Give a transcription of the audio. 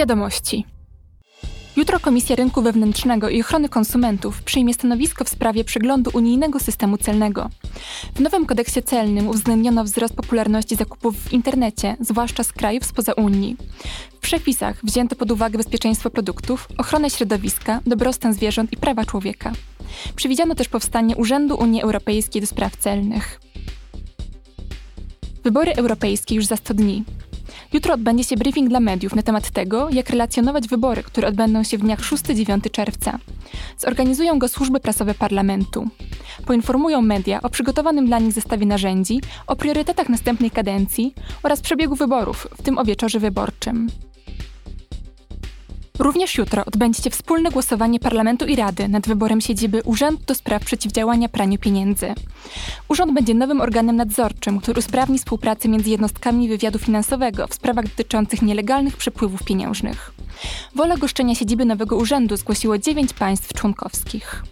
Wiadomości. Jutro Komisja Rynku Wewnętrznego i Ochrony Konsumentów przyjmie stanowisko w sprawie przeglądu unijnego systemu celnego. W nowym kodeksie celnym uwzględniono wzrost popularności zakupów w internecie, zwłaszcza z krajów spoza Unii. W przepisach wzięto pod uwagę bezpieczeństwo produktów, ochronę środowiska, dobrostan zwierząt i prawa człowieka. Przewidziano też powstanie Urzędu Unii Europejskiej do Spraw Celnych. Wybory europejskie już za 100 dni. Jutro odbędzie się briefing dla mediów na temat tego, jak relacjonować wybory, które odbędą się w dniach 6-9 czerwca. Zorganizują go służby prasowe parlamentu. Poinformują media o przygotowanym dla nich zestawie narzędzi, o priorytetach następnej kadencji oraz przebiegu wyborów, w tym o wieczorze wyborczym. Również jutro odbędzie się wspólne głosowanie Parlamentu i Rady nad wyborem siedziby Urzędu do Spraw Przeciwdziałania Praniu Pieniędzy. Urząd będzie nowym organem nadzorczym, który usprawni współpracę między jednostkami wywiadu finansowego w sprawach dotyczących nielegalnych przepływów pieniężnych. Wola goszczenia siedziby nowego urzędu zgłosiło dziewięć państw członkowskich.